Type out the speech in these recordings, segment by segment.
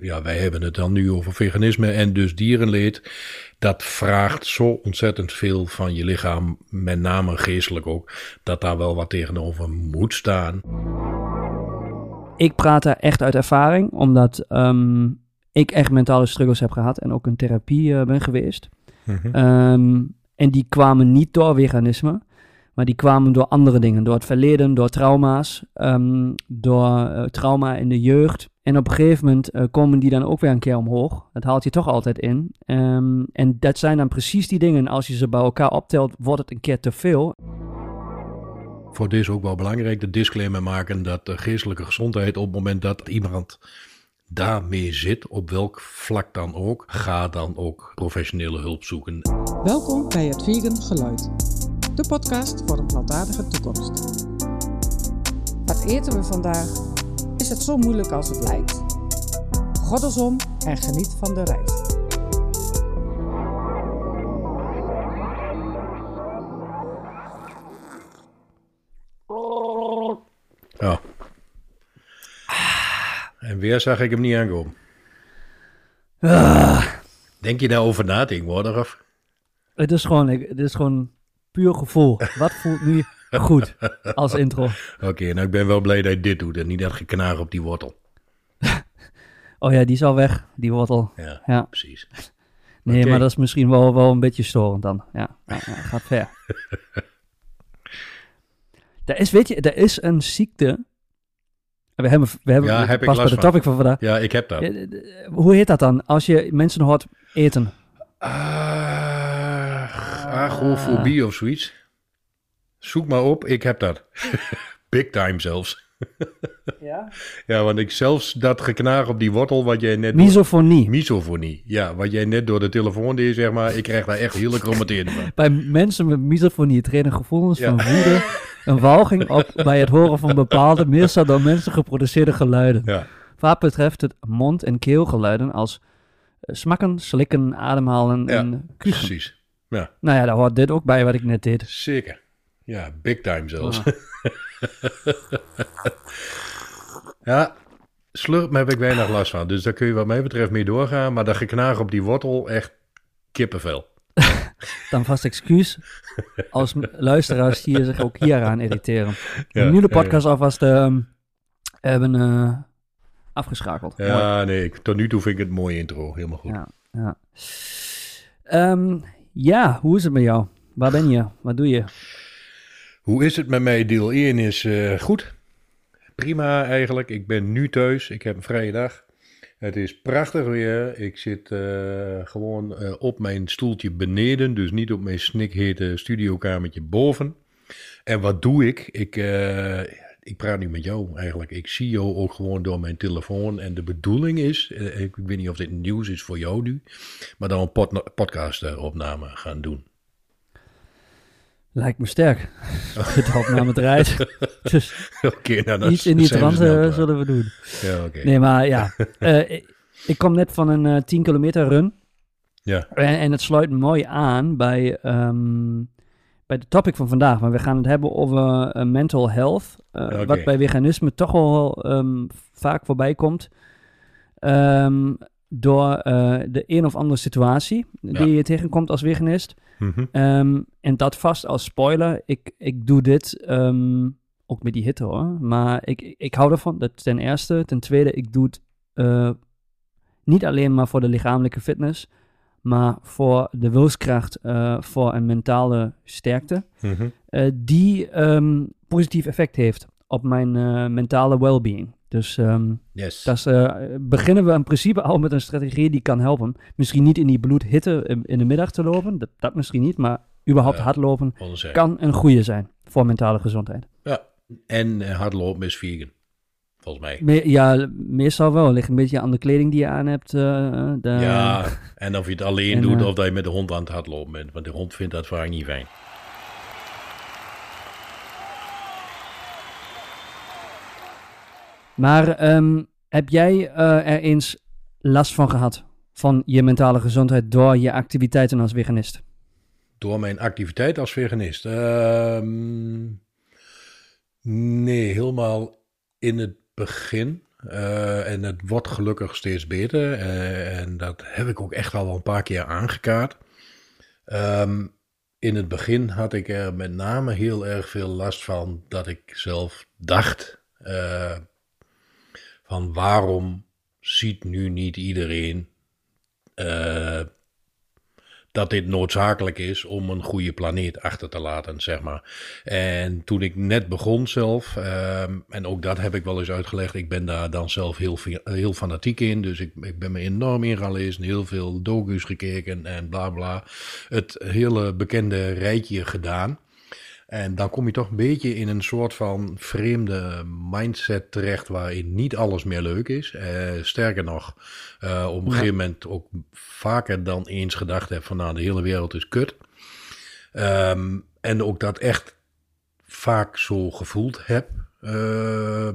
ja, wij hebben het dan nu over veganisme en dus dierenleed. Dat vraagt zo ontzettend veel van je lichaam, met name geestelijk ook, dat daar wel wat tegenover moet staan. Ik praat daar echt uit ervaring, omdat ehm, ik echt mentale struggles heb gehad en ook in therapie uh, ben geweest. Mhm. Ehm, en die kwamen niet door veganisme, maar die kwamen door andere dingen. Door het verleden, door trauma's, ehm, door uh, trauma in de jeugd. En op een gegeven moment uh, komen die dan ook weer een keer omhoog. Dat haalt je toch altijd in. Um, en dat zijn dan precies die dingen. Als je ze bij elkaar optelt, wordt het een keer te veel. Voor dit is ook wel belangrijk de disclaimer maken dat de geestelijke gezondheid op het moment dat iemand daarmee zit, op welk vlak dan ook, ga dan ook professionele hulp zoeken. Welkom bij het Vegan Geluid, de podcast voor een plantaardige toekomst. Wat eten we vandaag? Is het zo moeilijk als het lijkt? Goddelsom en geniet van de reis. Ja. En weer zag ik hem niet aankomen. Ah, Denk je daarover na tegenwoordig? Of? het, is gewoon, ik- het is gewoon puur gevoel. Wat voelt nu goed als intro? Oké, nou ik ben wel blij dat je dit doet en niet dat geknaag op die wortel. Oh ja, die is al weg, die wortel. Ja, Ja. precies. Nee, maar dat is misschien wel, wel een beetje storend dan. Ja, ja, ja, gaat ver. er is, weet je, er is een ziekte. We hebben, we hebben Ja, heb pas bij de van. topic van vandaag. Ja, ik heb dat. Eh, eh, Hoe heet dat dan? Als je mensen hoort eten. Ah, agrofobie of zoiets. Zoek maar op, ik heb dat. Big time zelfs. Ja? Ja, want ik zelfs dat geknaag op die wortel wat jij net... Misofonie. Misofonie. Ja, wat jij net door de telefoon deed, zeg maar. Ik krijg daar echt hele chromateerde van. Bij mensen met misofonie treden gevoelens Ja. van woede en walging op bij het horen van bepaalde, meestal door mensen geproduceerde geluiden. Ja, Vaak betreft het mond- en keelgeluiden als eh, smakken, slikken, ademhalen Ja, en kuchen. precies. Ja, Nou ja, daar hoort dit ook bij wat ik net deed. zeker. Ja, big time zelfs. Ah. Ja, slurp heb ik weinig last van. Dus daar kun je wat mij betreft mee doorgaan. Maar dat geknaag op die wortel, echt kippenvel. Dan vast excuus als luisteraars die zich ook hieraan irriteren. Ja, nu de ja, ja. podcast alvast ehm, hebben eh, afgeschakeld. Mooi. Ja, nee, tot nu toe vind ik het een mooie intro. Helemaal goed. Ja, ja. Ja, hoe is het met jou? Waar ben je? Wat doe je? Hoe is het met mij? Deel 1 is eh, goed. Prima eigenlijk. Ik ben nu thuis. Ik heb een vrije dag. Het is prachtig weer. Ik zit eh, gewoon eh, op mijn stoeltje beneden. Dus niet op mijn snikhete studiokamertje boven. En wat doe ik? Ik, ik praat nu met jou eigenlijk. Ik zie jou ook gewoon door mijn telefoon. En de bedoeling is, ik weet niet of dit nieuws is voor jou nu, maar dan een pod podcastopname gaan doen. Lijkt me sterk. De opname draait. Dus Oké, nou, iets in die trant eh, zullen we doen. Ja. Nee, maar ja. eh, ik, ik kom net van een eh 10 kilometer run. Ja. En, en het sluit mooi aan bij, ehm, bij de topic van vandaag. Maar we gaan het hebben over eh, mental health. eh. Wat bij veganisme toch wel ehm, vaak voorbij komt. Ehm, door eh, de een of andere situatie Ja. die je tegenkomt als veganist. Mhm. Ehm, en dat vast als spoiler. Ik, ik doe dit ehm, ook met die hitte hoor. Maar ik, ik hou ervan. Dat ten eerste. Ten tweede, ik doe het eh, niet alleen maar voor de lichamelijke fitness. Maar voor de wilskracht, eh, voor een mentale sterkte. Mhm. die ehm, positief effect heeft op mijn mentale well-being. Dus ehm, Yes. dat is, eh, beginnen we in principe al met een strategie die kan helpen. Misschien niet in die bloedhitte in, de middag te lopen, dat, dat misschien niet, maar überhaupt Ja. hardlopen kan een goede zijn voor mentale gezondheid. Ja. En eh, hardlopen is vegan. Volgens mij. Me- ja, meestal wel. Ligt een beetje aan de kleding die je aan hebt. eh, de, ja, en of je het alleen en, doet of dat je met de hond aan het hardlopen bent. Want de hond vindt dat vaak niet fijn. Maar ehm, heb jij eh, er eens last van gehad? Van je mentale gezondheid door je activiteiten als veganist? Door mijn activiteit als veganist. Ehm, nee, helemaal in het begin. en het wordt gelukkig steeds beter. en dat heb ik ook echt al wel een paar keer aangekaart. Ehm, in het begin had ik er met name heel erg veel last van dat ik zelf dacht van waarom ziet nu niet iedereen uh, dat dit noodzakelijk is om een goede planeet achter te laten, zeg maar. En toen ik net begon zelf, um, en ook dat heb ik wel eens uitgelegd, ik ben daar dan zelf heel, heel fanatiek in, dus ik, ik ben me enorm in gaan lezen, heel veel docu's gekeken en bla bla. Het hele bekende rijtje gedaan. En dan kom je toch een beetje in een soort van vreemde mindset terecht waarin niet alles meer leuk is. Uh, sterker nog, uh, op een gegeven moment ook vaker dan eens gedacht heb van nou de hele wereld is kut. Um, en ook dat echt vaak zo gevoeld heb. Uh,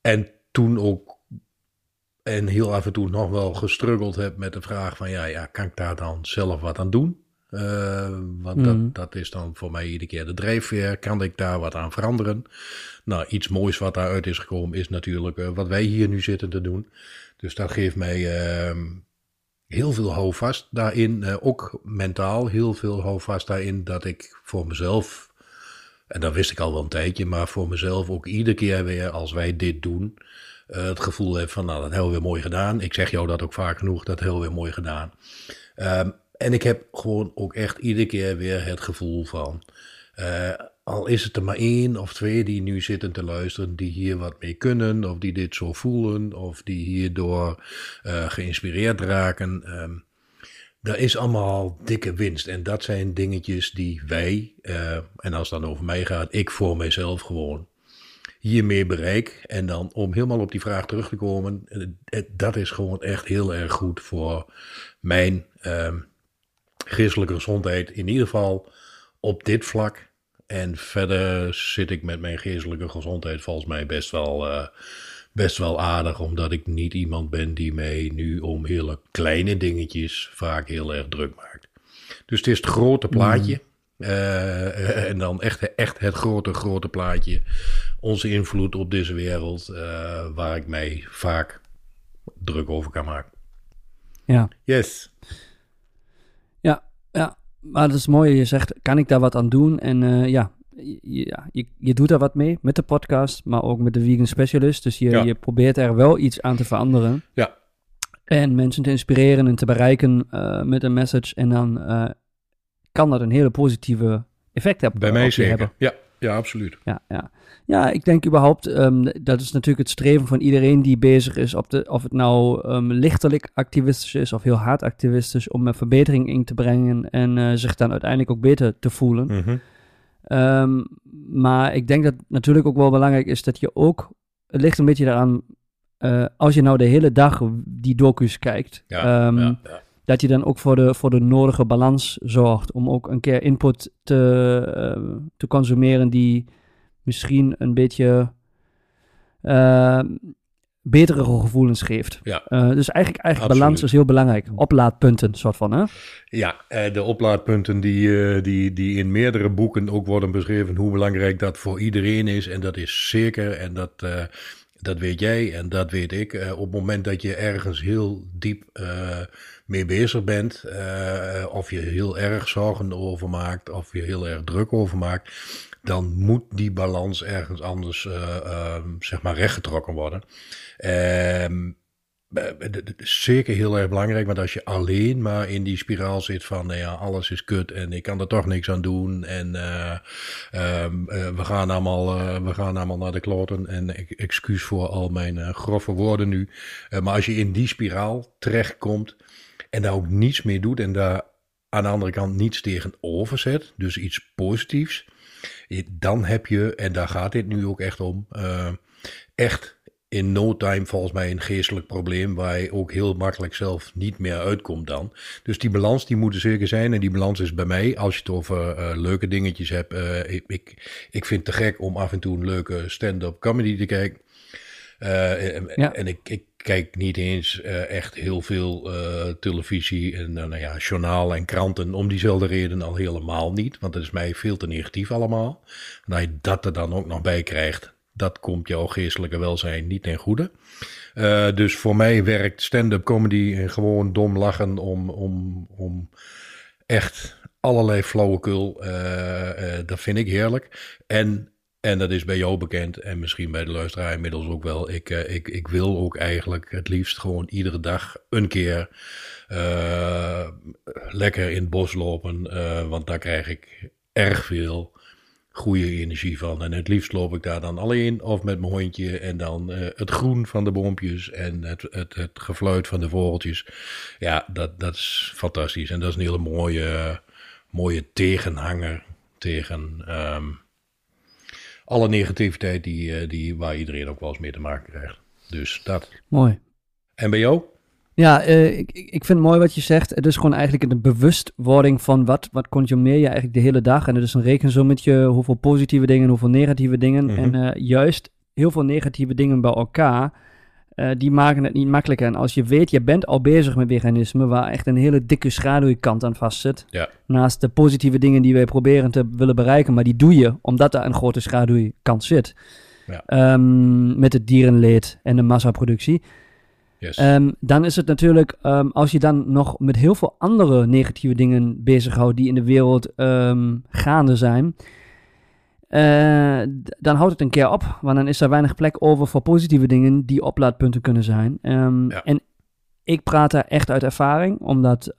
en toen ook en heel af en toe nog wel gestruggeld heb met de vraag van ja, ja, kan ik daar dan zelf wat aan doen? Uh, want dat, mhm. dat is dan voor mij iedere keer de drijfveer. Kan ik daar wat aan veranderen? Nou, iets moois wat daaruit is gekomen is natuurlijk uh, wat wij hier nu zitten te doen. Dus dat geeft mij uh, heel veel houvast daarin. Uh, ook mentaal heel veel houvast daarin dat ik voor mezelf, en dat wist ik al wel een tijdje, maar voor mezelf ook iedere keer weer als wij dit doen, het gevoel heb van nou, dat hebben we weer mooi gedaan. Ik zeg jou dat ook vaak genoeg, dat hebben we weer mooi gedaan. Um, en ik heb gewoon ook echt iedere keer weer het gevoel van. Uh, al is het er maar één of twee die nu zitten te luisteren, die hier wat mee kunnen, of die dit zo voelen, of die hierdoor uh, geïnspireerd raken. Um, dat is allemaal dikke winst. En dat zijn dingetjes die wij, uh, en als het dan over mij gaat, ik voor mijzelf gewoon hiermee bereik. En dan om helemaal op die vraag terug te komen, dat is gewoon echt heel erg goed voor mijn. Uh, geestelijke gezondheid in ieder geval op dit vlak. En verder zit ik met mijn geestelijke gezondheid volgens mij best wel, uh, best wel aardig. Omdat ik niet iemand ben die mij nu om hele kleine dingetjes vaak heel erg druk maakt. Dus het is het grote plaatje. Mm. Uh, en dan echt, echt het grote, grote plaatje. Onze invloed op deze wereld. Uh, waar ik mij vaak druk over kan maken. Ja. Yes. Ja, maar dat is mooi. Je zegt, kan ik daar wat aan doen? En uh, ja, je, je, je, doet daar wat mee met de podcast, maar ook met de Vegan Specialist. Dus je, je probeert er wel iets aan te veranderen. Ja. En mensen te inspireren en te bereiken uh, met een message. En dan uh, kan dat een hele positieve effect hebben. Bij mij zeker, hebben. ja. Ja, absoluut. Ja, ja. ja ik denk überhaupt, um, dat is natuurlijk het streven van iedereen die bezig is, op de, of het nou um, lichtelijk activistisch is of heel hard activistisch, om een verbetering in te brengen en uh, zich dan uiteindelijk ook beter te voelen. Mm -hmm. um, maar ik denk dat natuurlijk ook wel belangrijk is dat je ook, het ligt een beetje daaraan, uh, als je nou de hele dag die docu's kijkt, ja, ja, ja dat je dan ook voor de, voor de nodige balans zorgt. Om ook een keer input te, uh, te consumeren die misschien een beetje uh, betere gevoelens geeft. Ja. Uh, dus eigenlijk, eigenlijk balans is heel belangrijk. Oplaadpunten, soort van, hè? Ja, de oplaadpunten die, die, die in meerdere boeken ook worden beschreven... hoe belangrijk dat voor iedereen is. En dat is zeker. En dat dat weet jij en dat weet ik. Uh, op het moment dat je ergens heel diep uh, mee bezig bent, uh, of je heel erg zorgen over maakt, of je heel erg druk over maakt, dan moet die balans ergens anders zeg maar rechtgetrokken worden. Ehm, zeker heel erg belangrijk, want als je alleen maar in die spiraal zit van nou ja, alles is kut en ik kan er toch niks aan doen en uh, uh, we, gaan allemaal, we gaan allemaal naar de kloten en excuus voor al mijn grove woorden nu. maar als je in die spiraal terechtkomt en daar ook niets meer doet en daar aan de andere kant niets tegenover zet, dus iets positiefs, dan heb je, en daar gaat dit nu ook echt om, echt in no time volgens mij een geestelijk probleem waar je ook heel makkelijk zelf niet meer uitkomt dan. Dus die balans die moet er zeker zijn en die balans is bij mij, als je het over uh, leuke dingetjes hebt, uh, ik, ik, vind het te gek om af en toe een leuke stand-up comedy te kijken. Uh, en, ja. en ik, ik kijk niet eens echt heel veel televisie en nou ja, journaal en kranten om diezelfde reden al helemaal niet, want dat is mij veel te negatief allemaal. Dat je dat er dan ook nog bij krijgt, dat komt jouw geestelijke welzijn niet ten goede. Uh, dus voor mij werkt stand-up comedy en gewoon dom lachen om, om, om echt allerlei flauwekul. Uh, dat vind ik heerlijk. En, en dat is bij jou bekend en misschien bij de luisteraar inmiddels ook wel. Ik, ik, ik wil ook eigenlijk het liefst gewoon iedere dag een keer lekker in het bos lopen. want daar krijg ik erg veel goede energie van. En het liefst loop ik daar dan alleen of met mijn hondje. En dan uh, het groen van de boompjes en het, het, het gefluit van de vogeltjes. Ja, dat, dat is fantastisch. En dat is een hele mooie, mooie tegenhanger tegen um, alle negativiteit die, uh, die, waar iedereen ook wel eens mee te maken krijgt. Dus dat. Mooi. En bij jou? Ja, uh, ik, ik vind het mooi wat je zegt. Het is gewoon eigenlijk een bewustwording van wat, wat consumeer je eigenlijk de hele dag. En het is een rekensommetje, hoeveel positieve dingen, hoeveel negatieve dingen. Mm -hmm. En uh, juist heel veel negatieve dingen bij elkaar, uh, die maken het niet makkelijker. En als je weet, je bent al bezig met veganisme, waar echt een hele dikke schaduwkant aan vast zit. Ja. Naast de positieve dingen die wij proberen te willen bereiken, maar die doe je omdat daar een grote schaduwkant zit. Ja. Um, met het dierenleed en de massaproductie. Yes. Um, dan is het natuurlijk, um, als je dan nog met heel veel andere negatieve dingen bezighoudt die in de wereld um, gaande zijn, uh, dan houdt het een keer op. Want dan is er weinig plek over voor positieve dingen die oplaadpunten kunnen zijn. Ja. En ik praat daar echt uit ervaring, omdat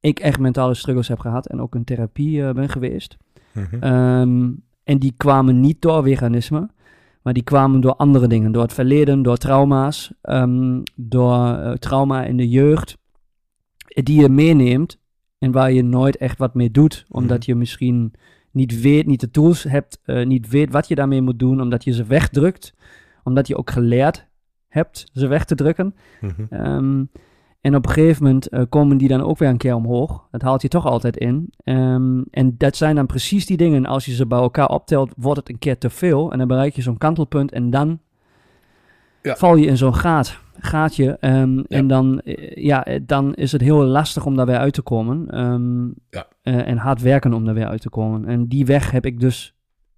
ik echt mentale struggles heb gehad en ook in therapie uh, ben geweest. Mm -hmm. en die kwamen niet door veganisme. Maar die kwamen door andere dingen. Door het verleden, door trauma's. Um, door uh, trauma in de jeugd. Die je meeneemt. En waar je nooit echt wat mee doet. Omdat mm. je misschien niet weet, niet de tools hebt. Uh, niet weet wat je daarmee moet doen. Omdat je ze wegdrukt. Omdat je ook geleerd hebt ze weg te drukken. Mm -hmm. um, en op een gegeven moment uh, komen die dan ook weer een keer omhoog. Dat haalt je toch altijd in. Um, en dat zijn dan precies die dingen. Als je ze bij elkaar optelt, wordt het een keer te veel. En dan bereik je zo'n kantelpunt. En dan ja. val je in zo'n gaat, gaatje. Um, Ja. En dan, uh, ja, dan is het heel lastig om daar weer uit te komen. Um, Ja. uh, en hard werken om daar weer uit te komen. En die weg heb ik dus,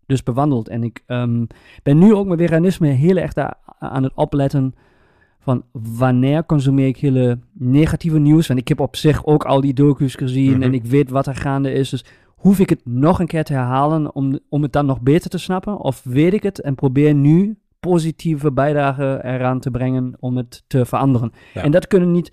dus bewandeld. En ik ben nu ook met veganisme heel erg daar aan het opletten van wanneer consumeer ik hele negatieve nieuws. Want ik heb op zich ook al die docu's gezien Mhm. en ik weet wat er gaande is. Dus hoef ik het nog een keer te herhalen om, om het dan nog beter te snappen? Of weet ik het en probeer nu positieve bijdrage eraan te brengen om het te veranderen? Ja. En dat kunnen niet,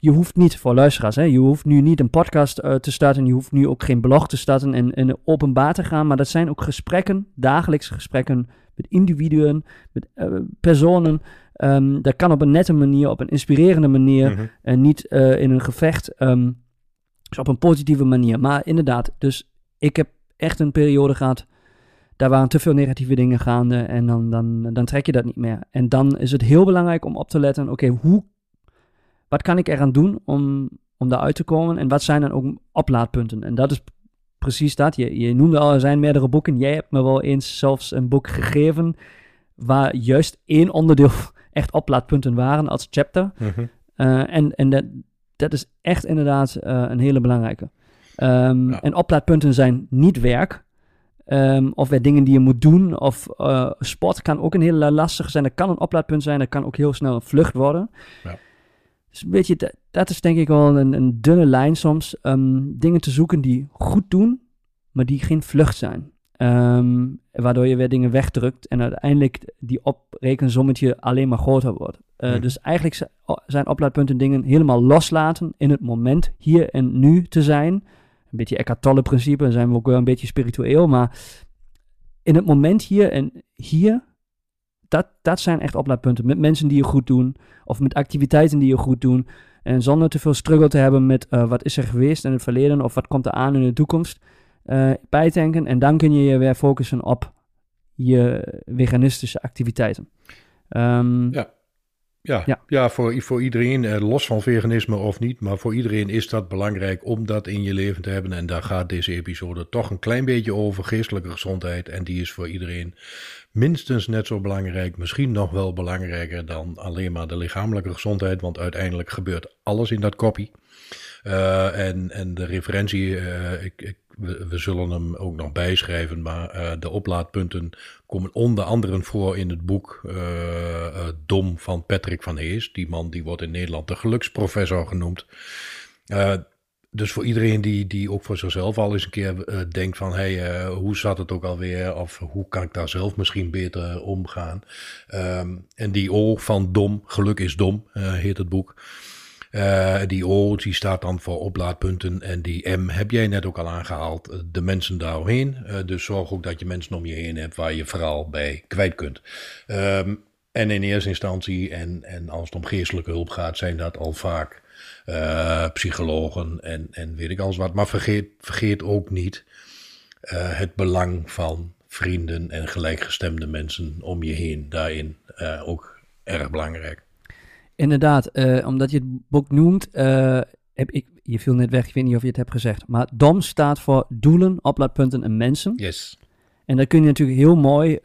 je hoeft niet voor luisteraars, hè, je hoeft nu niet een podcast uh, te starten, je hoeft nu ook geen blog te starten en, en openbaar te gaan, maar dat zijn ook gesprekken, dagelijkse gesprekken met individuen, met uh, personen. Um, dat kan op een nette manier, op een inspirerende manier Mhm. en niet uh, in een gevecht. Um, dus op een positieve manier. Maar inderdaad, dus ik heb echt een periode gehad. Daar waren te veel negatieve dingen gaande. En dan, dan, dan trek je dat niet meer. En dan is het heel belangrijk om op te letten. Oké, okay, hoe. Wat kan ik eraan doen om, om daaruit te komen? En wat zijn dan ook oplaadpunten? En dat is precies dat. Je, je noemde al, er zijn meerdere boeken. Jij hebt me wel eens zelfs een boek gegeven. Waar juist één onderdeel echt oplaadpunten waren als chapter. Mm -hmm. uh, en en dat, dat is echt inderdaad uh, een hele belangrijke. Um, ja. En oplaadpunten zijn niet werk. Um, of weer dingen die je moet doen. Of uh, sport kan ook een hele lastige zijn. Dat kan een oplaadpunt zijn. Dat kan ook heel snel een vlucht worden. Ja. Dus weet je, dat, dat is denk ik wel een, een dunne lijn soms. Um, dingen te zoeken die goed doen, maar die geen vlucht zijn. Um, waardoor je weer dingen wegdrukt en uiteindelijk die oprekensommetje alleen maar groter wordt. Uh, Mhm. Dus eigenlijk zijn oplaadpunten dingen helemaal loslaten in het moment, hier en nu te zijn. Een beetje Eckhart Tolle principe, dan zijn we ook wel een beetje spiritueel, maar in het moment hier en hier, dat, dat zijn echt oplaadpunten. Met mensen die je goed doen, of met activiteiten die je goed doen. En zonder te veel struggle te hebben met uh, wat is er geweest in het verleden of wat komt er aan in de toekomst bijtanken. En dan kun je je weer focussen op je veganistische activiteiten. Um, ja. Ja, Ja. ja. voor, voor iedereen, eh, los van veganisme of niet, maar voor iedereen is dat belangrijk om dat in je leven te hebben. En daar gaat deze episode toch een klein beetje over geestelijke gezondheid. En die is voor iedereen minstens net zo belangrijk, misschien nog wel belangrijker dan alleen maar de lichamelijke gezondheid. Want uiteindelijk gebeurt alles in dat koppie. en, en de referentie, ik, ik, we, zullen hem ook nog bijschrijven, maar de oplaadpunten komen onder andere voor in het boek Dom van Patrick van Hees. Die man die wordt in Nederland de geluksprofessor genoemd dus voor iedereen die, die ook voor zichzelf al eens een keer denkt van... hey, hoe zat het ook alweer? Of hoe kan ik daar zelf misschien beter omgaan? Um, en die O van dom, geluk is dom, heet het boek. Die O, die staat dan voor oplaadpunten. En die M heb jij net ook al aangehaald. De mensen daaromheen. dus zorg ook dat je mensen om je heen hebt waar je vooral bij kwijt kunt. Um, en in eerste instantie, en, en als het om geestelijke hulp gaat, zijn dat al vaak psychologen en, en weet ik alles wat. Maar vergeet, vergeet ook niet het belang van vrienden en gelijkgestemde mensen om je heen. Daarin uh, ook erg belangrijk. Inderdaad, omdat je het boek noemt, heb ik, je viel net weg, ik weet niet of je het hebt gezegd. Maar DOM staat voor doelen, oplaadpunten en mensen. Yes. En dat kun je natuurlijk heel mooi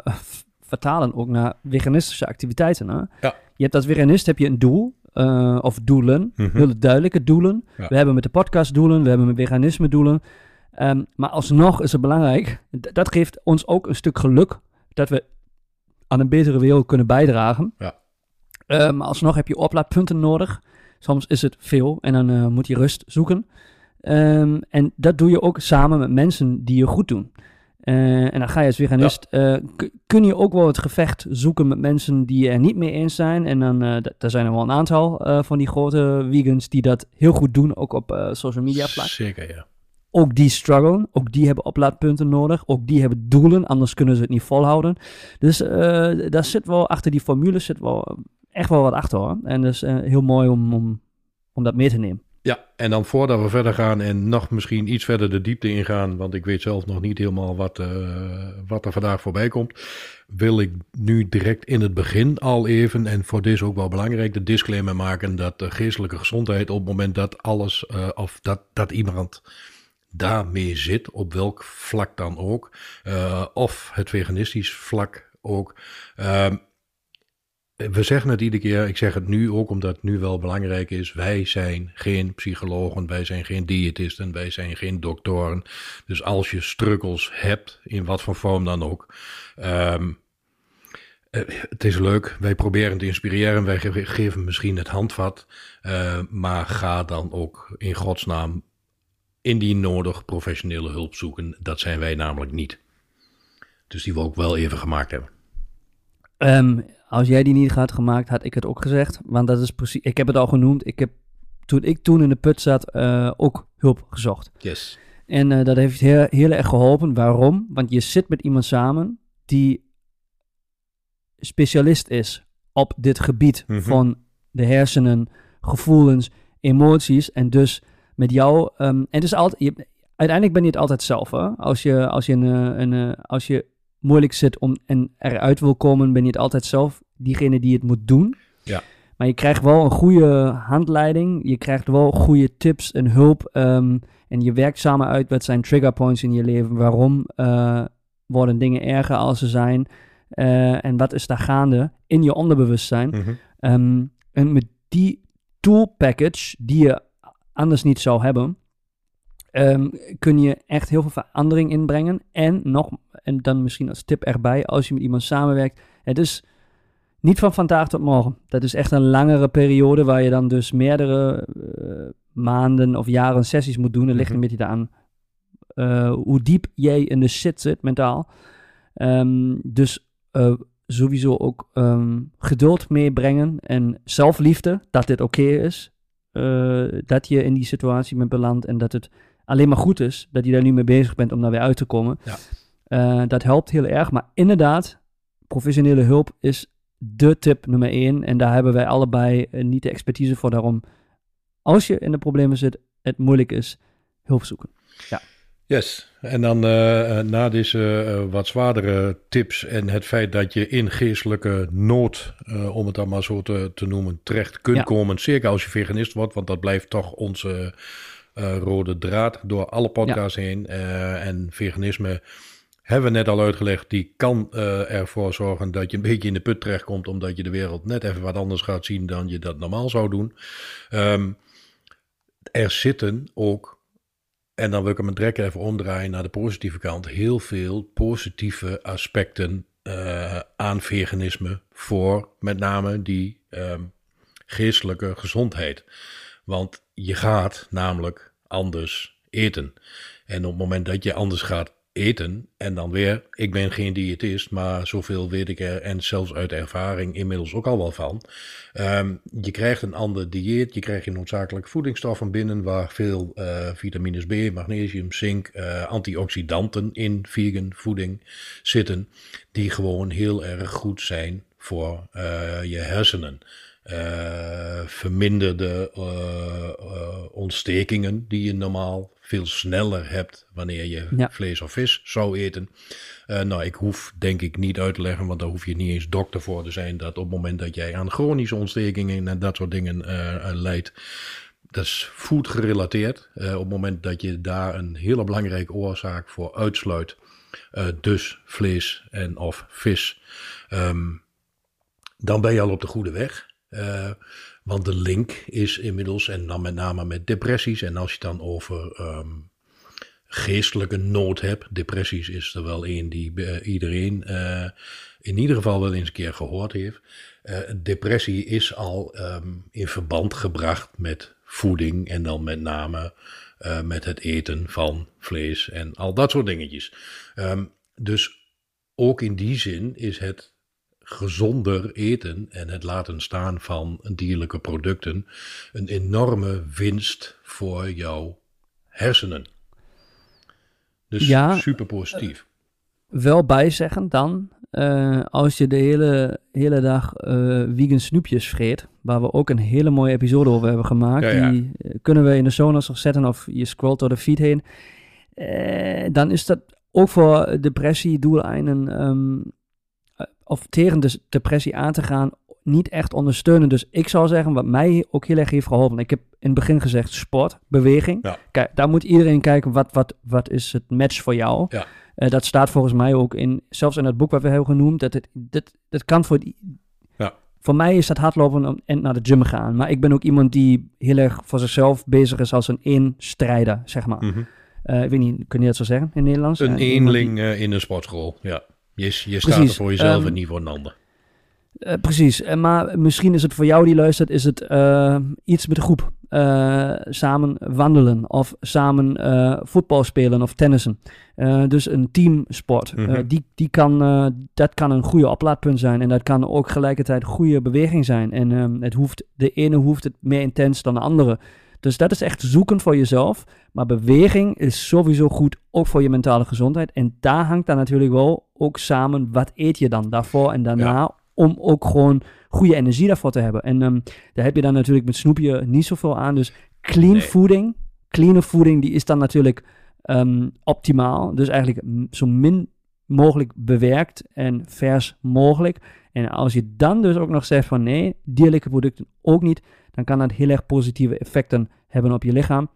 vertalen ook naar veganistische activiteiten. Hè? Ja. Je hebt als veganist heb je een doel of doelen, mm -hmm. hele duidelijke doelen. Ja. We hebben met de podcast doelen, we hebben met veganisme doelen. Um, maar alsnog is het belangrijk, dat geeft ons ook een stuk geluk dat we aan een betere wereld kunnen bijdragen. Ja. Uh, maar alsnog heb je oplaadpunten nodig. Soms is het veel en dan uh, moet je rust zoeken. Um, en dat doe je ook samen met mensen die je goed doen. Uh, en dan ga je als veganist, ja. kun je ook wel het gevecht zoeken met mensen die er niet mee eens zijn. En dan, daar zijn er wel een aantal van die grote vegans die dat heel goed doen, ook op social media vlak. Zeker, ja. Ook die struggelen, ook die hebben oplaadpunten nodig, ook die hebben doelen, anders kunnen ze het niet volhouden. Dus daar zit wel, achter die formule zit wel echt wel wat achter hoor. En dat is heel mooi om, om, om dat mee te nemen. Ja, en dan voordat we verder gaan en nog misschien iets verder de diepte ingaan, want ik weet zelf nog niet helemaal wat, uh, wat er vandaag voorbij komt, wil ik nu direct in het begin al even, en voor deze ook wel belangrijk, de disclaimer maken dat de geestelijke gezondheid op het moment dat alles, uh, of dat, dat iemand daarmee zit, op welk vlak dan ook, uh, of het veganistisch vlak ook, we zeggen het iedere keer, ik zeg het nu ook omdat het nu wel belangrijk is. Wij zijn geen psychologen, wij zijn geen diëtisten, wij zijn geen doktoren. Dus als je struggles hebt, in wat voor vorm dan ook. Um, het is leuk, wij proberen te inspireren, wij geven misschien het handvat. Uh, maar ga dan ook in godsnaam indien nodig professionele hulp zoeken. Dat zijn wij namelijk niet. Dus die we ook wel even gemaakt hebben. Um, als jij die niet had gemaakt, had ik het ook gezegd. Want dat is precies, ik heb het al genoemd. Ik heb, toen ik toen in de put zat, uh, ook hulp gezocht. Yes. En uh, dat heeft heel, heel erg geholpen. Waarom? Want je zit met iemand samen die specialist is op dit gebied mm -hmm. van de hersenen, gevoelens, emoties. En dus met jou. Um, en het is altijd. Je, uiteindelijk ben je het altijd zelf. Hè? Als je, als je, een, een, een als je moeilijk zit om en eruit wil komen, ben je het altijd zelf diegene die het moet doen. Ja. Maar je krijgt wel een goede handleiding. Je krijgt wel goede tips en hulp. Um, en je werkt samen uit wat zijn trigger points in je leven. Waarom uh, worden dingen erger als ze zijn? Uh, en wat is daar gaande in je onderbewustzijn? Mm -hmm. um, en met die tool package die je anders niet zou hebben, um, kun je echt heel veel verandering inbrengen. En nog, en dan misschien als tip erbij, als je met iemand samenwerkt, het is niet van vandaag tot morgen. Dat is echt een langere periode waar je dan dus meerdere uh, maanden of jaren sessies moet doen. En ligt een beetje aan uh, hoe diep jij in de shit zit mentaal. Um, dus uh, sowieso ook um, geduld meebrengen en zelfliefde, dat dit oké okay is. dat je in die situatie bent beland en dat het alleen maar goed is dat je daar nu mee bezig bent om daar weer uit te komen. Ja. Uh, dat helpt heel erg. Maar inderdaad, professionele hulp is de tip nummer één. En daar hebben wij allebei uh, niet de expertise voor. Daarom, als je in de problemen zit, het moeilijk is, hulp zoeken. Ja. Yes, en dan uh, na deze wat zwaardere tips en het feit dat je in geestelijke nood, om het dan maar zo te, te noemen, terecht kunt ja. komen. Zeker als je veganist wordt, want dat blijft toch onze rode draad door alle podcasts ja. heen. Uh, en veganisme hebben we net al uitgelegd, die kan uh, ervoor zorgen dat je een beetje in de put terechtkomt, omdat je de wereld net even wat anders gaat zien dan je dat normaal zou doen. Um, er zitten ook, en dan wil ik hem direct even omdraaien naar de positieve kant, heel veel positieve aspecten uh, aan veganisme voor met name die um, geestelijke gezondheid. Want je gaat namelijk anders eten. En op het moment dat je anders gaat eten. En dan weer, ik ben geen diëtist, maar zoveel weet ik er en zelfs uit ervaring inmiddels ook al wel van. Um, je krijgt een ander dieet, je krijgt je noodzakelijke voedingsstoffen binnen waar veel uh, vitamines B, magnesium, zink, uh, antioxidanten in vegan voeding zitten, die gewoon heel erg goed zijn voor uh, je hersenen. Uh, verminderde uh, ontstekingen die je normaal veel sneller hebt wanneer je ja. vlees of vis zou eten. Uh, nou, ik hoef denk ik niet uit te leggen, want daar hoef je niet eens dokter voor te zijn, dat op het moment dat jij aan chronische ontstekingen en dat soort dingen uh, leidt, dat is food gerelateerd. Uh, op het moment dat je daar een hele belangrijke oorzaak voor uitsluit, dus vlees en of vis, um, dan ben je al op de goede weg. Want de link is inmiddels, en dan met name met depressies, en als je dan over um, geestelijke nood hebt, depressies is er wel een die uh, iedereen uh, in ieder geval wel eens een keer gehoord heeft. Uh, depressie is al um, in verband gebracht met voeding en dan met name met het eten van vlees en al dat soort dingetjes. Um, dus ook in die zin is het gezonder eten en het laten staan van dierlijke producten een enorme winst voor jouw hersenen. Dus ja, super positief. wel bijzeggen dan, uh, als je de hele, hele dag uh, vegan snoepjes vreet, waar we ook een hele mooie episode over hebben gemaakt, ja, ja. die eh, kunnen we in de nog zetten of je scrolt door de feed heen, dan is dat ook voor depressie doeleinden um, of tegen de depressie aan te gaan, niet echt ondersteunen. Dus ik zou zeggen, wat mij ook heel erg heeft geholpen. Ik heb in het begin gezegd sport, beweging. Ja. Kijk, daar moet iedereen kijken, wat, wat, wat is het match voor jou? Ja. Uh, dat staat volgens mij ook in, zelfs in het boek wat we hebben genoemd, dat het, dat, dat kan voor... Ja. Voor mij is dat hardlopen en naar de gym gaan. Maar ik ben ook iemand die heel erg voor zichzelf bezig is als een eenstrijder, zeg maar. Mm -hmm. uh, ik weet niet, kun je dat zo zeggen in Nederlands? Een uh, eenling die... in een sportschool, ja. Je, je staat er voor jezelf um, en niet voor een ander. Uh, precies, en maar misschien is het voor jou die luistert, is het uh, iets met de groep. Uh, samen wandelen of samen voetbal spelen of tennissen. dus een teamsport. Mm -hmm. die, die kan, dat kan een goede oplaadpunt zijn en dat kan ook gelijkertijd goede beweging zijn. En ehm, het hoeft, de ene hoeft het meer intens dan de andere. Dus dat is echt zoeken voor jezelf. Maar beweging is sowieso goed, ook voor je mentale gezondheid. En daar hangt dan natuurlijk wel ook samen, wat eet je dan daarvoor en daarna, ja. om ook gewoon goede energie daarvoor te hebben. En um, daar heb je dan natuurlijk met snoepje niet zoveel aan. Dus clean nee. voeding, clean voeding, die is dan natuurlijk um, optimaal. Dus eigenlijk zo min mogelijk bewerkt en vers mogelijk. En als je dan dus ook nog zegt van nee, dierlijke producten ook niet, dan kan dat heel erg positieve effecten hebben op je lichaam.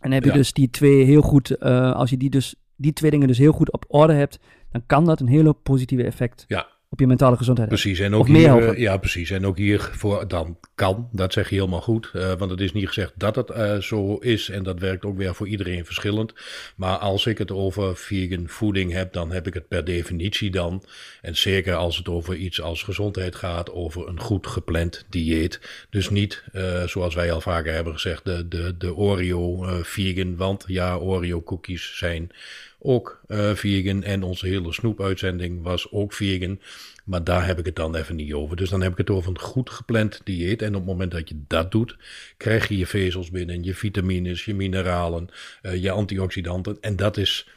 En heb je ja. dus die twee heel goed, uh, als je die, dus, die twee dingen dus heel goed op orde hebt, dan kan dat een hele positieve effect ja op je mentale gezondheid. Precies, en ook hier, ja, precies. En ook hiervoor dan kan, dat zeg je helemaal goed. Uh, want het is niet gezegd dat het uh, zo is en dat werkt ook weer voor iedereen verschillend. Maar als ik het over vegan voeding heb, dan heb ik het per definitie dan. En zeker als het over iets als gezondheid gaat, over een goed gepland dieet. Dus niet, zoals wij al vaker hebben gezegd, de, de, de Oreo vegan. Want ja, Oreo cookies zijn ook uh, vegan. En onze hele snoepuitzending was ook vegan. Maar daar heb ik het dan even niet over. Dus dan heb ik het over een goed gepland dieet. En op het moment dat je dat doet, krijg je je vezels binnen, je vitamines, je mineralen, uh, je antioxidanten. En dat is.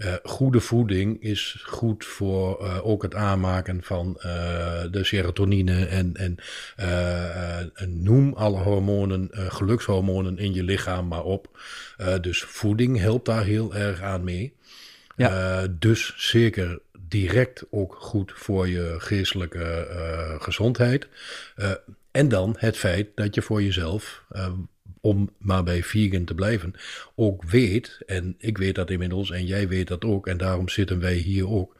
Uh, goede voeding is goed voor uh, ook het aanmaken van uh, de serotonine en, en noem alle hormonen, gelukshormonen in je lichaam maar op. dus voeding helpt daar heel erg aan mee. Ja. Dus zeker direct ook goed voor je geestelijke gezondheid. En dan het feit dat je voor jezelf, om maar bij vegan te blijven, ook weet, en ik weet dat inmiddels en jij weet dat ook, en daarom zitten wij hier ook,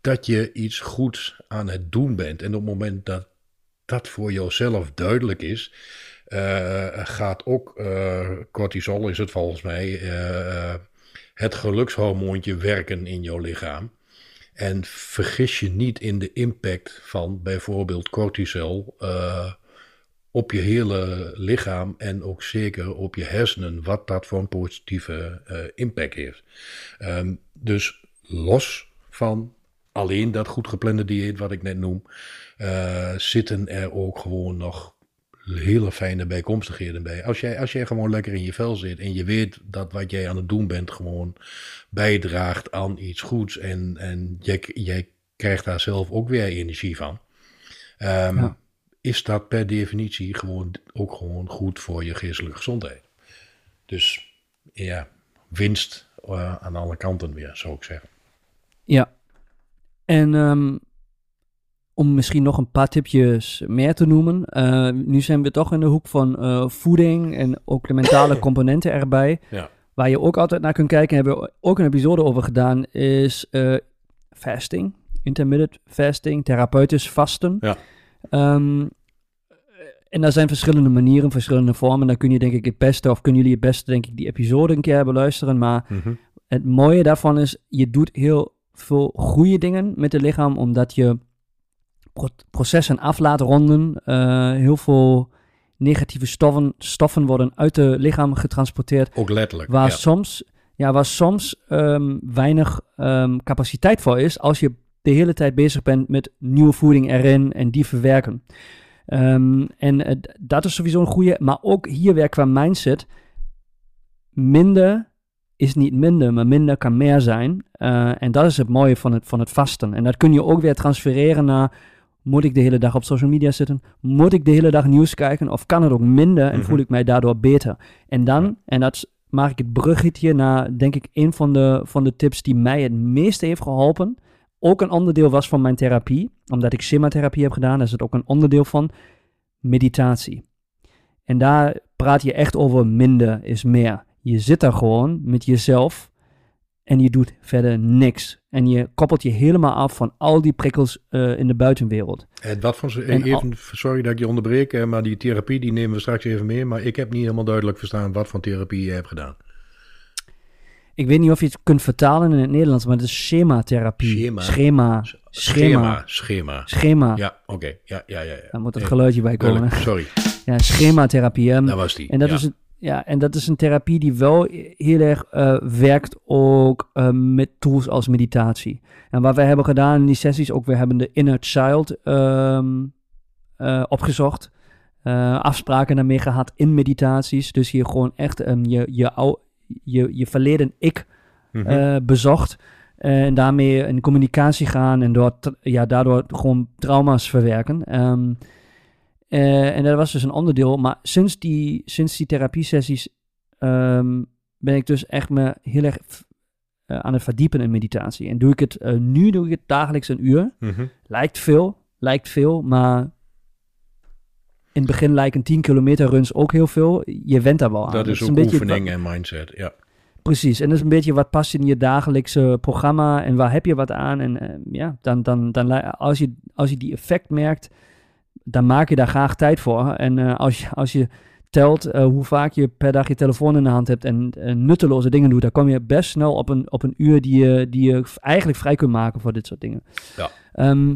dat je iets goeds aan het doen bent. En op het moment dat dat voor jouzelf duidelijk is, eh, gaat ook, eh, cortisol is het volgens mij, eh, het gelukshormoontje werken in jouw lichaam. En vergis je niet in de impact van bijvoorbeeld cortisol op je hele lichaam en ook zeker op je hersenen, wat dat voor een positieve eh, impact heeft. Ehm, dus los van alleen dat goed geplande dieet wat ik net noem, eh, zitten er ook gewoon nog hele fijne bijkomstigheden bij. Als jij, als jij gewoon lekker in je vel zit en je weet dat wat jij aan het doen bent gewoon bijdraagt aan iets goeds en, en jij, jij krijgt daar zelf ook weer energie van, ehm. Is dat per definitie gewoon ook gewoon goed voor je geestelijke gezondheid. Dus ja, winst eh, aan alle kanten weer, zou ik zeggen. Ja. En ehm, om misschien nog een paar tipjes meer te noemen. eh, nu zijn we toch in de hoek van eh, voeding en ook de mentale componenten erbij. Ja. Waar je ook altijd naar kunt kijken, hebben we ook een episode over gedaan, is fasting. Intermittent fasting, therapeutisch vasten. Ja. Ehm, en daar zijn verschillende manieren, verschillende vormen. Dan kun je denk ik het beste, of kunnen jullie het beste denk ik die episode een keer beluisteren. Maar Mhm. het mooie daarvan is, je doet heel veel goede dingen met het lichaam, omdat je pro- processen af laat ronden. Eh, heel veel negatieve stoffen, stoffen worden uit het lichaam getransporteerd, Ook letterlijk. waar ja. soms, ja, waar soms ehm, weinig ehm, capaciteit voor is als je de hele tijd bezig bent met nieuwe voeding erin en die verwerken. Ehm, en eh, dat is sowieso een goede, maar ook hier weer qua mindset, minder is niet minder, maar minder kan meer zijn. Eh, en dat is het mooie van het, van het vasten. En dat kun je ook weer transfereren naar, moet ik de hele dag op social media zitten? Moet ik de hele dag nieuws kijken? Of kan het ook minder en Mhm. voel ik mij daardoor beter? En dan, en dat maak ik het bruggetje naar, denk ik, een van de, van de tips die mij het meeste heeft geholpen. Ook een onderdeel was van mijn therapie, omdat ik therapie heb gedaan, is het ook een onderdeel van meditatie. En daar praat je echt over minder is meer. Je zit daar gewoon met jezelf en je doet verder niks. En je koppelt je helemaal af van al die prikkels eh, in de buitenwereld. En wat van ze, En even, sorry dat ik je onderbreek, eh, maar die therapie die nemen we straks even mee. Maar ik heb niet helemaal duidelijk verstaan wat voor therapie je hebt gedaan. Ik weet niet of je het kunt vertalen in het Nederlands, maar het is schematherapie. Schema. Schema. Schema. Schema. Schema. Schema. Ja, oké. Ja, ja, ja. ja. Daar moet het Eh, geluidje bij komen. duidelijk. Sorry, Ja, schematherapie. Ehm, daar was die. En dat, ja. is een, ja, en dat is een therapie die wel heel erg eh, werkt ook eh, met tools als meditatie. En wat wij hebben gedaan in die sessies, ook we hebben de inner child ehm, eh, opgezocht. Afspraken daarmee gehad in meditaties. Dus hier gewoon echt ehm, je, je, je, je verleden ik Mhm. eh, bezocht. En daarmee in communicatie gaan en door, ja, daardoor gewoon trauma's verwerken. Ehm, eh, en dat was dus een onderdeel. Maar sinds die, sinds die therapiesessies ehm, ben ik dus echt me heel erg eh, aan het verdiepen in meditatie. En doe ik het, nu doe ik het dagelijks een uur. Mhm. Lijkt veel, lijkt veel, maar in het begin lijken 10 kilometer runs ook heel veel. Je went daar wel aan. Dat is een ook beetje oefening en mindset, ja. Precies, en dat is een beetje wat past in je dagelijkse programma en waar heb je wat aan. En eh, ja, dan, dan, dan, als, je, als je die effect merkt, dan maak je daar graag tijd voor. En eh, als, je, als je telt eh, hoe vaak je per dag je telefoon in de hand hebt en nutteloze dingen doet, dan kom je best snel op een, op een uur die je, die je eigenlijk vrij kunt maken voor dit soort dingen. Ja. Ehm,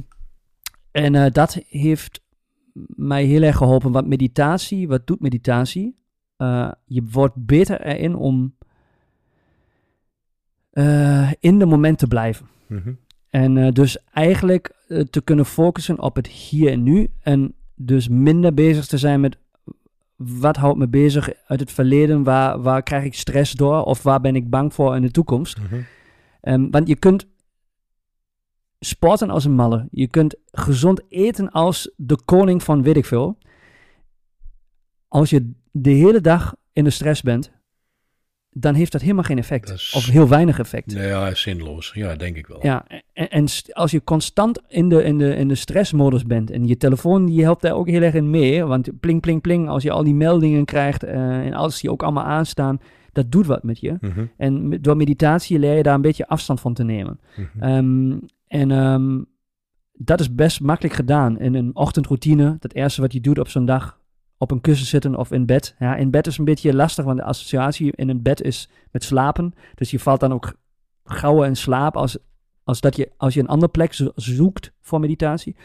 en dat heeft mij heel erg geholpen, want meditatie, wat doet meditatie? Eh, je wordt beter erin om eh, in de moment te blijven. Mhm. En eh, dus eigenlijk te kunnen focussen op het hier en nu. En dus minder bezig te zijn met wat houdt me bezig uit het verleden, waar, waar krijg ik stress door of waar ben ik bang voor in de toekomst. Mhm. Ehm, want je kunt sporten als een malle. Je kunt gezond eten als de koning van weet ik veel. Als je de hele dag in de stress bent, dan heeft dat helemaal geen effect. Is- Of heel weinig effect. Nee, ja, zinloos. Ja, denk ik wel. Ja, en, als je constant in de, in, de, in de stressmodus bent en je telefoon die helpt daar ook heel erg in mee, want pling, pling, pling, als je al die meldingen krijgt eh, en als die ook allemaal aanstaan, dat doet wat met je. Mhm. En door meditatie leer je daar een beetje afstand van te nemen. Ehm, en ehm, dat is best makkelijk gedaan. In een ochtendroutine, dat eerste wat je doet op zo'n dag, op een kussen zitten of in bed. Ja, in bed is een beetje lastig, want de associatie in een bed is met slapen. Dus je valt dan ook gauw in slaap als, als, dat je, als je een andere plek zoekt voor meditatie.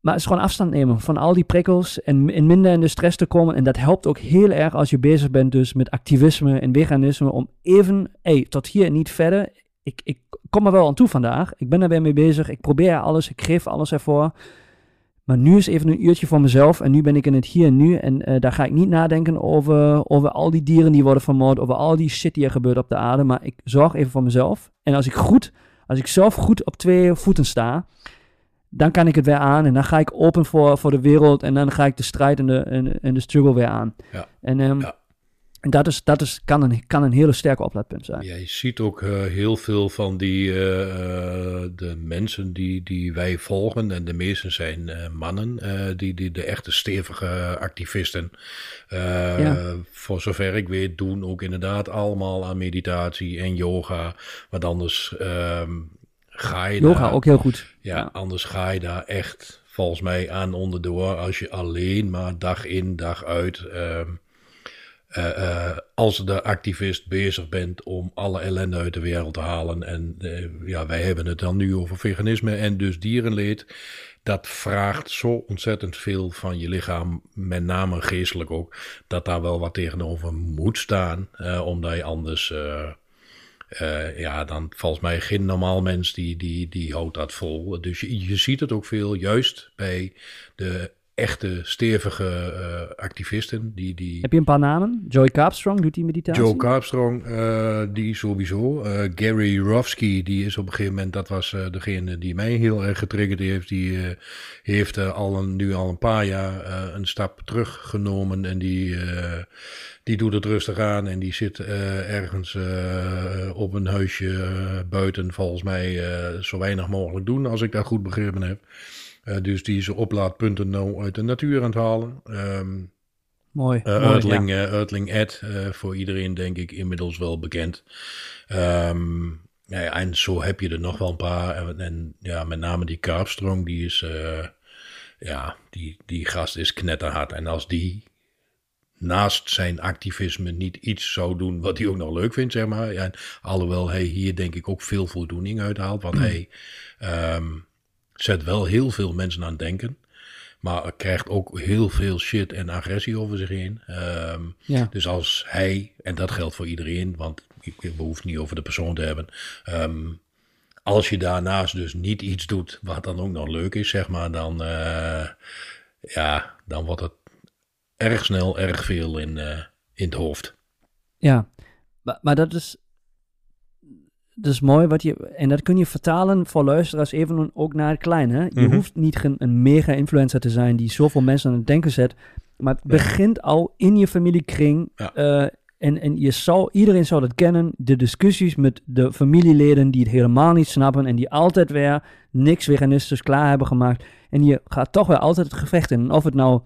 Maar het is gewoon afstand nemen van al die prikkels en in minder in de stress te komen. En dat helpt ook heel erg als je bezig bent dus met activisme en veganisme. Om even, hey, tot hier en niet verder. Ik, ik kom er wel aan toe vandaag. Ik ben er weer mee bezig. Ik probeer alles. Ik geef alles ervoor. Maar nu is even een uurtje voor mezelf. En nu ben ik in het hier en nu. En uh, daar ga ik niet nadenken over, over al die dieren die worden vermoord. Over al die shit die er gebeurt op de aarde. Maar ik zorg even voor mezelf. En als ik goed, als ik zelf goed op twee voeten sta dan kan ik het weer aan en dan ga ik open voor, voor de wereld en dan ga ik de strijd en de, en, en de struggle weer aan. Ja. En, um, ja. En dat, is, dat is, kan, een, kan een hele sterke oplaadpunt zijn. Ja, je ziet ook uh, heel veel van die uh, de mensen die, die wij volgen, en de meeste zijn uh, mannen, die, die de echte stevige activisten, ja. voor zover ik weet, doen ook inderdaad allemaal aan meditatie en yoga. Want anders ga je Yoga daar, ook heel goed. Ja, anders ga je daar echt volgens mij aan onderdoor als je alleen maar dag in, dag uit. Uh, uh, uh, als de activist bezig bent om alle ellende uit de wereld te halen. En eh, ja, wij hebben het dan nu over veganisme en dus dierenleed. Dat vraagt zo ontzettend veel van je lichaam, met name geestelijk ook, dat daar wel wat tegenover moet staan, omdat je anders ja, dan volgens mij geen normaal mens die, die, die houdt dat vol. Dus je, je ziet het ook veel, juist bij de echte stevige uh, activisten. Die, die... Heb je een paar namen? Joy Carpstrong, doet die meditatie? Joe Carpstrong, uh, die sowieso. Uh, Gary Rofsky, die is op een gegeven moment, dat was degene die mij heel erg getriggerd heeft. Die heeft al een, nu al een paar jaar een stap teruggenomen en die die doet het rustig aan en die zit ergens op een huisje buiten, volgens mij zo weinig mogelijk doen, als ik dat goed begrepen heb. Dus die zijn oplaadpunten nou uit de natuur aan het halen. Um, mooi. Uitling, mooi, ja. Uitling Ed, voor iedereen denk ik inmiddels wel bekend. Um, ja, en zo heb je er nog wel een paar. En, en ja, met name die Karpstrong, die is, ja, die, die gast is knetterhard. En als die naast zijn activisme niet iets zou doen wat hij ook nog leuk vindt, zeg maar. Ja, alhoewel hij hier denk ik ook veel voldoening uithaalt, want hij um, zet wel heel veel mensen aan het denken. Maar krijgt ook heel veel shit en agressie over zich heen. Um, ja. Dus als hij, en dat geldt voor iedereen, want ik behoef niet over de persoon te hebben. Um, als je daarnaast dus niet iets doet wat dan ook nog leuk is, zeg maar, dan, uh, ja, dan wordt het erg snel erg veel in, uh, in het hoofd. Ja, maar, maar, dat is. Dat is mooi wat je. En dat kun je vertalen voor luisteraars even ook naar het klein. Hè? Je Mhm. hoeft niet een, mega influencer te zijn die zoveel mensen aan het denken zet. Maar het begint al in je familiekring. Ja. eh, en, en je zou, iedereen zou dat kennen. De discussies met de familieleden die het helemaal niet snappen. En die altijd weer niks veganistisch klaar hebben gemaakt. En je gaat toch weer altijd het gevecht in. En of het nou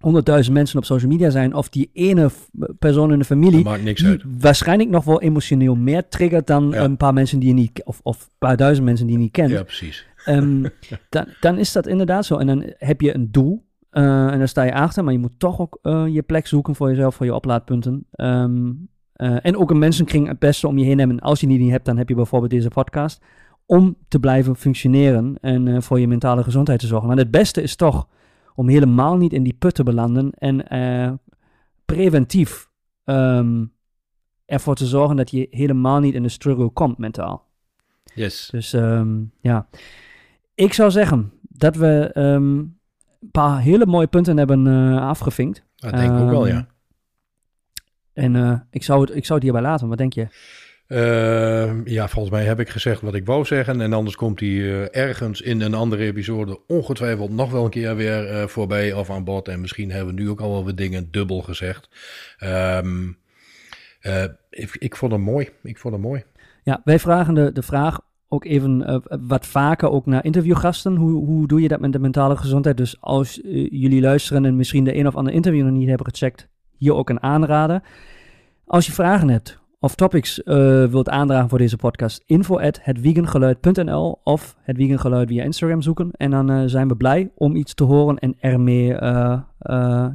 honderdduizend mensen op social media zijn, of die ene persoon in de familie, maakt niks die uit. waarschijnlijk nog wel emotioneel meer triggert dan Ja. een paar mensen die je niet, of, of een paar duizend mensen die je niet kent. Ja, precies. Ehm, dan, dan is dat inderdaad zo. En dan heb je een doel. eh, en daar sta je achter, maar je moet toch ook eh, je plek zoeken voor jezelf, voor je oplaadpunten. Ehm, eh, en ook een mensenkring het beste om je heen hebben. En als je die niet hebt, dan heb je bijvoorbeeld deze podcast. Om te blijven functioneren en voor je mentale gezondheid te zorgen. Maar het beste is toch om helemaal niet in die put te belanden. En eh, preventief ehm, ervoor te zorgen dat je helemaal niet in de struggle komt mentaal. Yes. Dus ehm, ja, ik zou zeggen dat we ehm, een paar hele mooie punten hebben eh, afgevinkt. Dat denk ik ook wel, ja. En eh, ik, zou het, ik zou het hierbij laten. Wat denk je? Ehm, ja, volgens mij heb ik gezegd wat ik wou zeggen. En anders komt hij eh, ergens in een andere episode ongetwijfeld nog wel een keer weer eh, voorbij of aan bod. En misschien hebben we nu ook al wel wat dingen dubbel gezegd. Ehm, eh, ik, ik vond hem mooi. Ik vond hem mooi. Ja, wij vragen de, de vraag ook even wat vaker ook naar interviewgasten. Hoe, hoe doe je dat met de mentale gezondheid? Dus als jullie luisteren en misschien de een of ander interview nog niet hebben gecheckt, hier ook een aanrader. Als je vragen hebt of topics eh, wilt aandragen voor deze podcast, info at hetwiegengeluid.nl of het Wiegengeluid via Instagram zoeken. En dan eh, zijn we blij om iets te horen en er meer eh,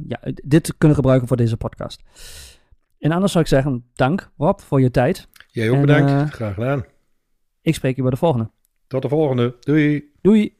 ja, dit te kunnen gebruiken voor deze podcast. En anders zou ik zeggen, dank Rob voor je tijd. Jij ook En, bedankt. Graag gedaan. Ik spreek je bij de volgende. Tot de volgende. Doei. Doei!